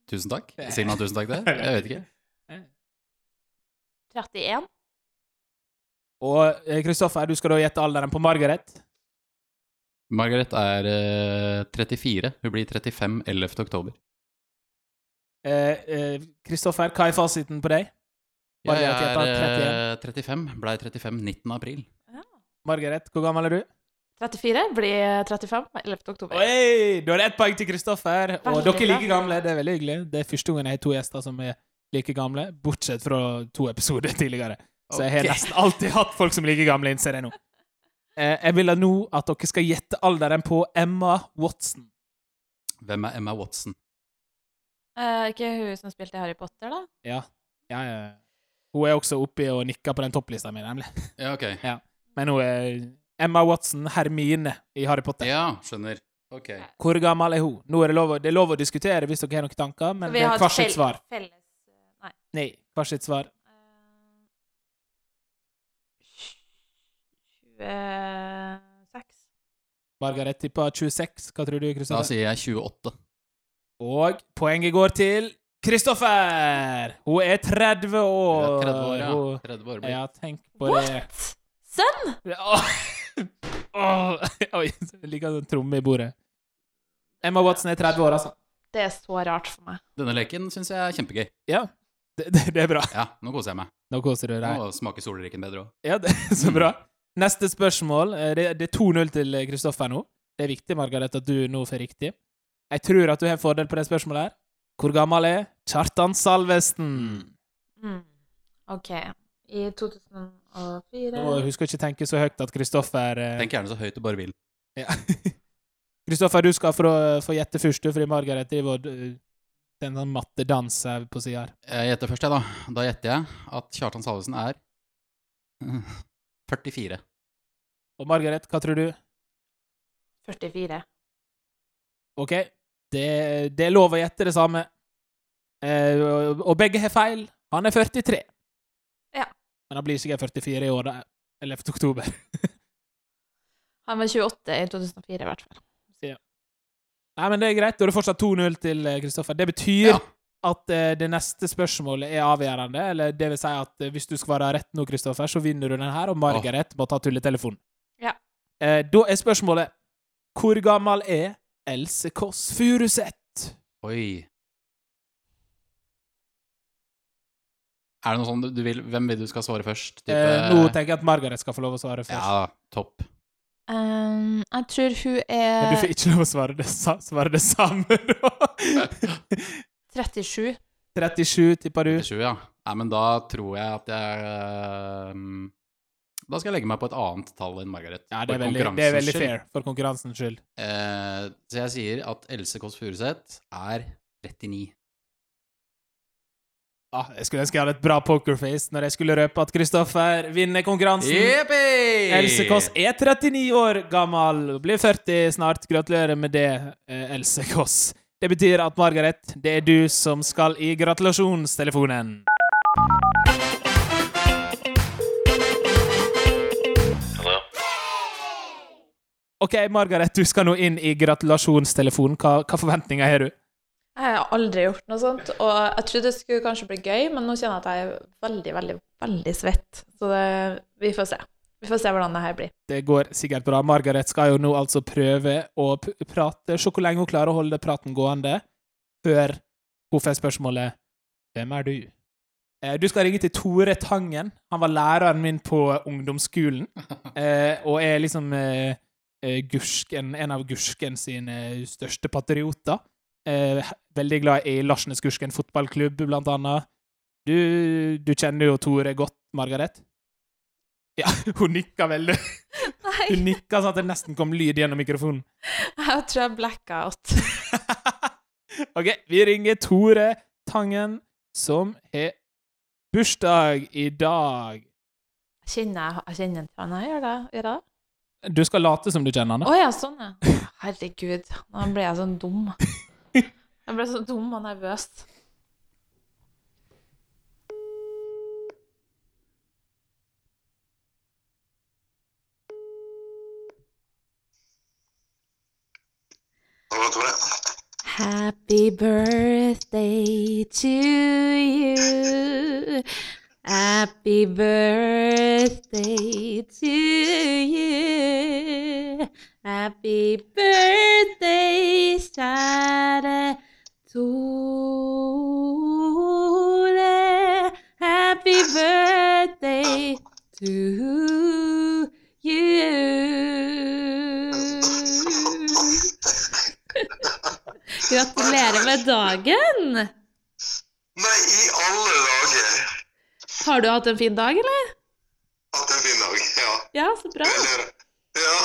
Tusen takk. Sier man tusen takk det? Jeg vet ikke. 31. Og eh, Kristoffer, du skal da gjette alderen på Margaret. Margaret er eh, 34. Hun blir 35 11. oktober. Eh, eh, Kristoffer, hva er fasiten på deg? Jeg er eh, 35. Blei 35 19. april. Margaret, hvor gammel er du? 34 blir 35 11. oktober. Oi! du har ett poeng til Kristoffer. Og dere er like gamle. Det er veldig hyggelig. Det er første gangen jeg har to gjester som er like gamle, bortsett fra to episoder tidligere. Så jeg har okay. nesten alltid hatt folk som er like gamle, innser jeg nå. Eh, jeg vil nå at dere skal gjette alderen på Emma Watson. Hvem er Emma Watson? Eh, ikke hun som spilte i Harry Potter, da? Ja. ja, ja. Hun er også oppi og nikker på den topplista mi, nemlig. Ja, ok. Men hun er Emma Watson, Hermine i Harry Potter. Ja, skjønner. Ok. Hvor gammel er hun? Nå er det, lov, å- det er lov å diskutere hvis dere har noen tanker, men det er hvert sitt svar. Felles eh, Nei. Nei, hvert sitt svar. Uh, 26. Margaret tippa 26. Hva tror du, Da sier jeg 28. Og poenget går til Kristoffer! Hun er 30 år. Ja, 30 år, ja. 30 år blir. ja, tenk på det. What?! Sønn! Åh. Åh. Oi, jeg liker en tromme i bordet. Emma Watson er 30 år, altså. Det er så rart for meg. Denne leken syns jeg er kjempegøy. Ja, det, det, det er bra. Ja, nå koser jeg meg. Nå koser du deg. Nå smaker solrikken bedre òg. Ja, det er så bra. Neste spørsmål. Eh, Det, det er 2-0 til Kristoffer nå. Det er viktig, Margaret, at du nå får riktig. Jeg tror at du har en fordel på det spørsmålet her. Hvor gammel er Kjartan Salvesen? Mm. OK. I 2004 Nå husker jeg ikke tenke så høyt at Kristoffer eh, Tenk gjerne så høyt du bare vil. ja. Kristoffer, du skal få, få gjette først, du, fordi Margaret driver og eh, Det er en sånn mattedans her på sida her. Jeg gjetter først, jeg, da. Da gjetter jeg at Kjartan Salvesen er mm, 44. Og Margaret, hva tror du? 44. OK, det, det er lov å gjette det samme. Eh, og, og begge har feil. Han er 43. Ja. Men han blir sikkert 44 i år, da. 11. oktober. Han var 28 i 2004, i hvert fall. Nei, men det er greit. Da er det fortsatt 2-0 til eh, Kristoffer. Det betyr Ja. at eh, det neste spørsmålet er avgjørende. Eller det vil si at eh, hvis du svarer rett nå, Kristoffer, så vinner du den her, og Margaret må ta tulletelefonen. Ja. Eh, da er spørsmålet Hvor gammel er Else Kåss Furuseth? Oi. Er det noe sånn du vil Hvem vil du skal svare først? Type, Eh, nå tenker jeg at Margaret skal få lov å svare først. Ja, topp. Um, jeg tror hun er Men du får ikke lov å svare det, svare det samme, da. 37. 37, tipper du. 37, ja. Nei, men da tror jeg at jeg ehm, Da skal jeg legge meg på et annet tall enn Margaret. Ja, det er veldig, det er veldig fair, for konkurransens skyld. Eh, så jeg sier at Else Kåss Furuseth er 39. Ah, jeg skulle ønske jeg hadde et bra pokerface når jeg skulle røpe at Kristoffer vinner konkurransen. Yippie! Else Kåss er 39 år gammel, blir 40 snart. Gratulerer med det, eh, Else Kåss. Det betyr at Margaret, det er du som skal i gratulasjonstelefonen. OK, Margaret, du skal nå inn i gratulasjonstelefonen. Hva, hva forventninger har du? Jeg har aldri gjort noe sånt, og jeg trodde det skulle kanskje bli gøy, men nå kjenner jeg at jeg er veldig, veldig, veldig svett. Så det, vi får se. Vi får se hvordan det her blir. Det går sikkert bra. Margaret skal jo nå altså prøve å p prate. Se hvor lenge hun klarer å holde praten gående før hun får spørsmålet Hvem er du? Eh, Du skal ringe til Tore Tangen. Han var læreren min på ungdomsskolen, eh, og er liksom eh, eh, Gursken, en av Gursken sine største patrioter. Eh, veldig glad i Larsnes Gursken fotballklubb, blant annet. Du, du kjenner jo Tore godt, Margaret? Ja, hun nikka veldig. Nei, Hun nikka sånn at det nesten kom lyd gjennom mikrofonen. jeg tror jeg blacka out. OK, vi ringer Tore Tangen, som har bursdag i dag. Kjenner jeg, jeg kjenner han her, gjør det? Gjør jeg det? Du skal late som du kjenner han. Å ja, sånn ja. Herregud, nå ble jeg sånn dum. Jeg ble så dum og nervøs. Happy birthday to you. Happy birthday to you. Gratulerer med dagen! Nei, i alle dager! Har du hatt en fin dag, eller? Hatt en fin dag. Ja. Ja, så bra. Ja.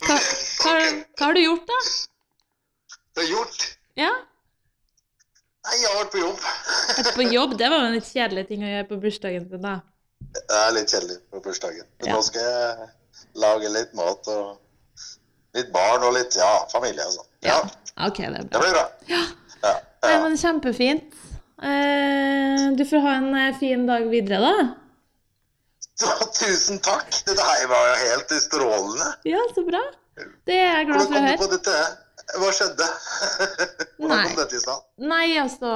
Hva, hva, hva har du gjort, da? Det er gjort. Ja, Nei, jeg har vært på jobb. Vært på jobb. Det var jo en litt kjedelig ting å gjøre på bursdagen din, da. Det er litt kjedelig på bursdagen. Men Ja. nå skal jeg lage litt mat og litt barn og litt ja, familie og sånn. Ja. OK, det er Det blir bra. Ja. Ja. Nei, ja. men kjempefint. Eh, du får ha en eh, fin dag videre, da. Tusen takk! Dette her var jo helt strålende. Ja, så bra. Det er jeg glad for å høre. Hva skjedde? Hvordan Nei. kom dette i stand? Nei, altså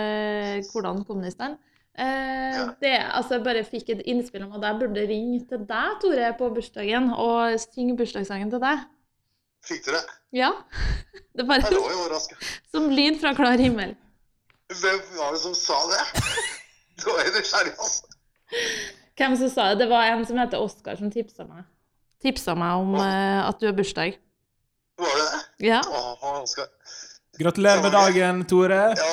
eh, Hvordan kom det i stand? Eh, Ja. det, altså, jeg bare fikk et innspill om at jeg burde ringe til deg, Tore, på bursdagen og synge bursdagssangen til deg. Fikk du det? Ja. Det Jeg lå bare jo som lyd fra klar himmel. Hvem var det som sa det? Da er jeg nysgjerrig, altså. Hvem som sa det? Det var en som heter Oskar, som tipsa meg. Tipsa meg om eh, at du har bursdag. Var det det? Ja. Åh, Oskar. Gratulerer med dagen, Tore. Ja,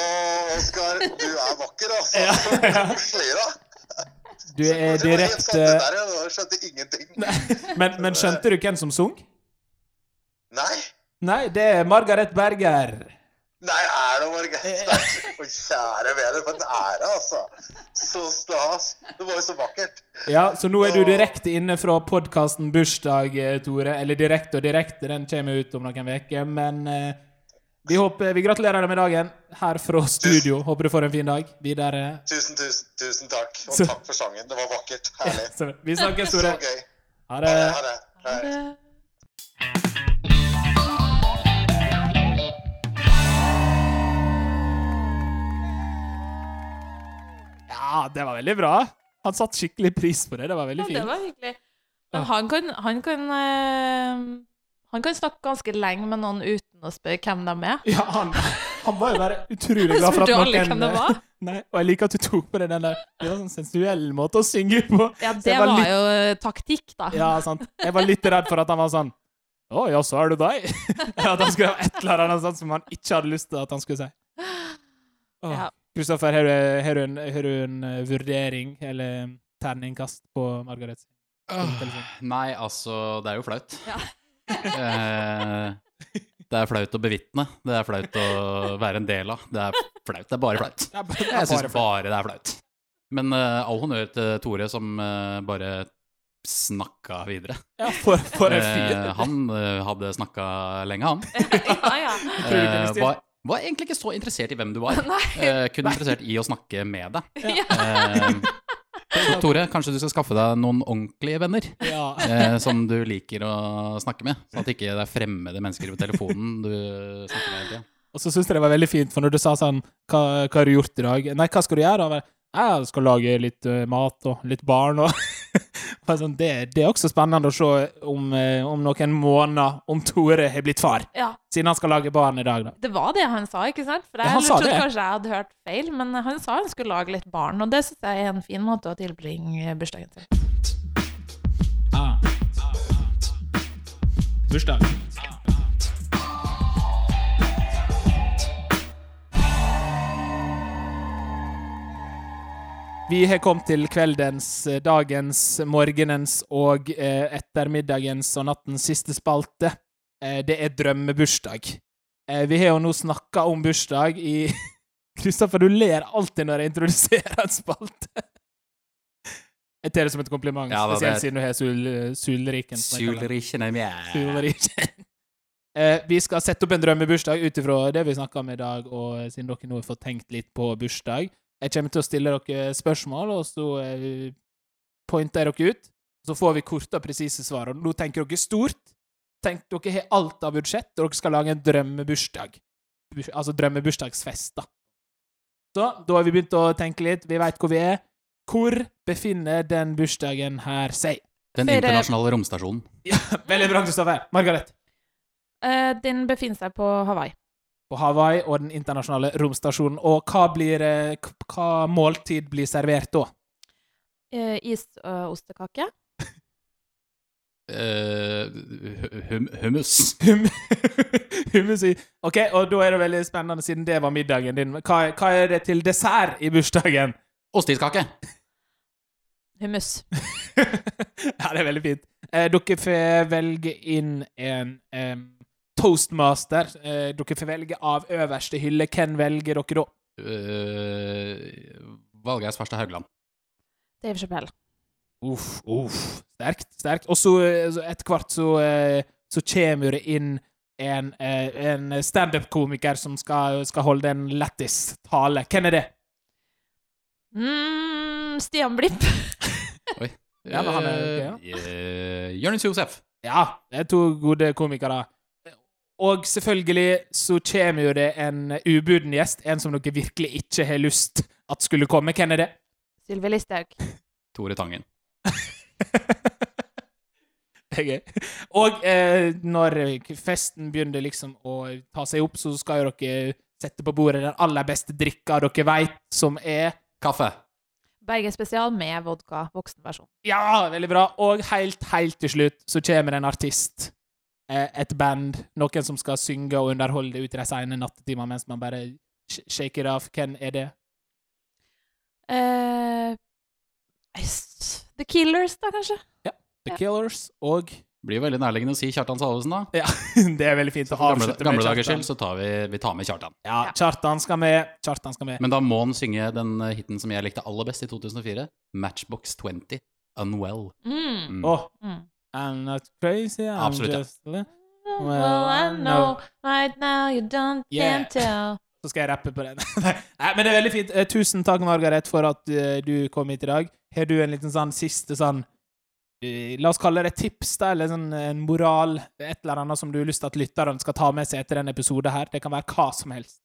Oskar, du er vakker, altså. Ja, ja. Du er var direkte jeg skjønte ingenting. men, men skjønte du hvem som sang? Nei. Nei, det er Margaret Berger. Nei, er det Margaret Berger? Å, kjære vene, for en ære, altså. Så stas. Det var jo så vakkert. Ja, så nå er du direkte inne fra podkasten Bursdag, eh, Tore. Eller direkte og direkte, den kommer ut om noen uker. Men eh, vi håper Vi gratulerer deg med dagen her fra studio. Håper du får en fin dag videre. Tusen, tusen, tusen takk. Og Så- takk for sangen. Det var vakkert. Herlig. Så vi snakkes, Så Tore. gøy. Ha Ha det. det. Ha det. Ha det. Ja, det var veldig bra. Han satte skikkelig pris på det. Det var veldig Ja, det var hyggelig. Men han kan, han kan eh, Han kan snakke ganske lenge med noen uten å spørre hvem de er. Ja, han, han var jo bare utrolig glad for at spurte noen alle hvem det var. Nei, og jeg liker at du tok på det den der Det var sånn sensuell måte å synge på. Ja, det var var litt- jo eh, taktikk, da. Ja, sant. Jeg var litt redd for at han var sånn Å ja, så er det deg? at han skulle ha et eller annet sånt som han ikke hadde lyst til at han skulle si. Åh. Ja. Kristoffer, har du, har en, har du en eh, vurdering eller terningkast på Margaret? Nei, altså, det er jo flaut. Ja. Eh, det er flaut å bevitne. Det er flaut å være en del av. Det er flaut. Det er bare flaut. Bare- Jeg syns bare- det er flaut. Men uh, all honnør til Tore, som uh, bare snakka videre. Ja, for, for en fyr. han hadde snakka lenge, han. ja, ja. Var, var egentlig ikke så interessert i hvem du var. Eh, kun interessert i å snakke med deg. Ja. Eh, så Tore, kanskje du skal skaffe deg noen ordentlige venner Ja. eh, som du liker å snakke med, sånn at ikke det er fremmede mennesker på telefonen du snakker med hele tida. Og så syns jeg det var veldig fint, for når du sa sånn Hva, hva har du gjort i dag? Nei, hva skal du gjøre? Jeg skal lage litt eh, mat og litt barn og det, det er også spennende å se om, eh, om noen måneder om Tore har blitt far, ja. siden han skal lage barn i dag, da. Det var det han sa, ikke sant? For jeg ja, trodde kanskje jeg hadde hørt feil, men han sa han skulle lage litt barn, og det syns jeg er en fin måte å tilbringe bursdagen sin. Ah. Bursdag. Vi har kommet til kveldens, eh, dagens, morgenens og eh, ettermiddagens og nattens siste spalte. Eh, det er drømmebursdag. Eh, vi har jo nå snakka om bursdag i Kristoffer, du ler alltid når jeg introduserer en spalte. Jeg tar det som et kompliment, Ja, spesielt siden du har sul, Sulriken. Sulrikken er med. Sulriken. Eh, vi skal sette opp en drømmebursdag ut ifra det vi snakka om i dag, og siden dere nå har fått tenkt litt på bursdag. Jeg kommer til å stille dere spørsmål, og så eh, pointer jeg dere ut. Så får vi korte og presise svar. Og nå tenker dere stort. Tenk dere har alt av budsjett, og dere skal lage en drømmebursdag. Altså drømmebursdagsfest, da. Så da har vi begynt å tenke litt. Vi veit hvor vi er. Hvor befinner den bursdagen her seg? Den internasjonale romstasjonen. Ja, veldig bra, Kristoffer. Margaret. Uh, den befinner seg på Hawaii. På Hawaii og den internasjonale romstasjonen. Og hva, blir, eh, hva måltid blir servert da? Uh, og Eh, ostekake. hummus. Hum Hummus i OK, og da er det veldig spennende, siden det var middagen din. Hva, hva er det til dessert i bursdagen? Osteiskake. Hummus. ja, det er veldig fint. Eh, dere får velge inn en em, toastmaster. Eh, dere får velge av øverste hylle. Hvem velger dere da? Uh, Valgeir Svarstad Haugland. Dave Chappelle. Uff, uff. Sterkt, sterkt. Og så eh, etter hvert så, eh, så kommer det inn en, en standup-komiker som skal, skal holde en lættis tale. Hvem er det? Mm, Stian Blipp. Ja, men han er ja. Jonis Josef. Ja, det er to gode komikere. Og selvfølgelig så kommer jo det en ubuden gjest, en som dere virkelig ikke har lyst at skulle komme. Hvem er det? Sylvi Listhaug. Tore Tangen. Det er gøy. Og eh, når festen begynner liksom å ta seg opp, så skal jo dere sette på bordet den aller beste drikka dere veit, som er Kaffe. Bergen spesial med vodka, voksenversjon. Ja, veldig bra. Og helt, helt til slutt så kommer en artist. Eh, et band. Noen som skal synge og underholde ut i de sene nattetimene mens man bare sh- shake it off. Hvem er det? Eh, s- The Killers, da, kanskje? Ja. The Killers og Blir veldig nærliggende å si Kjartan Salvesen, da. Ja, det er veldig fint å avslutte gamle, gamle med dagers Kjartan. skyld så tar vi, vi tar med Kjartan. Ja, Kjartan skal med. Kjartan skal med. Men da må han synge den eh, hiten som jeg likte aller best i 2004. Matchbox 20. Unwell. Mm. Mm. Åh, Mm. I'm not crazy, I'm Absolutt, ja. just well, Well, I know right now you don't Yeah. can't tell. Så skal jeg rappe på den. Nei, men det er veldig fint. Eh, Tusen takk, Margaret, for at eh, du kom hit i dag. Har du en liten sånn siste sånn eh, La oss kalle det tips, da, eller sånn en moral, et eller annet som du har lyst til at lytterne skal ta med seg etter denne episoden her. Det kan være hva som helst.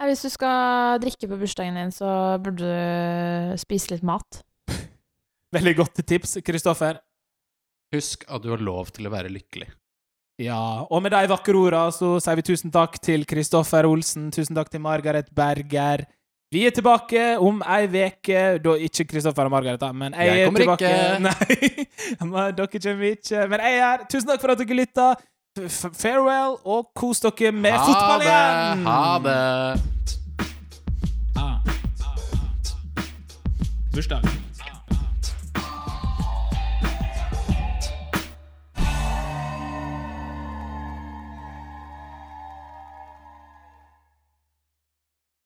Ja, hvis du skal drikke på bursdagen din, så burde du spise litt mat. Veldig godt tips, Kristoffer. Husk at du har lov til å være lykkelig. Ja, og med de vakre orda så sier vi tusen takk til Kristoffer Olsen, tusen takk til Margaret Berger. Vi er tilbake om ei uke. da ikke Kristoffer og Margaret, men jeg, Jeg er tilbake. ikke. Nei, dere kommer ikke. Men jeg er her. Tusen takk for at dere lytta. Farewell, og kos dere med fotball igjen! Ha det! Ha Ah. bursdag.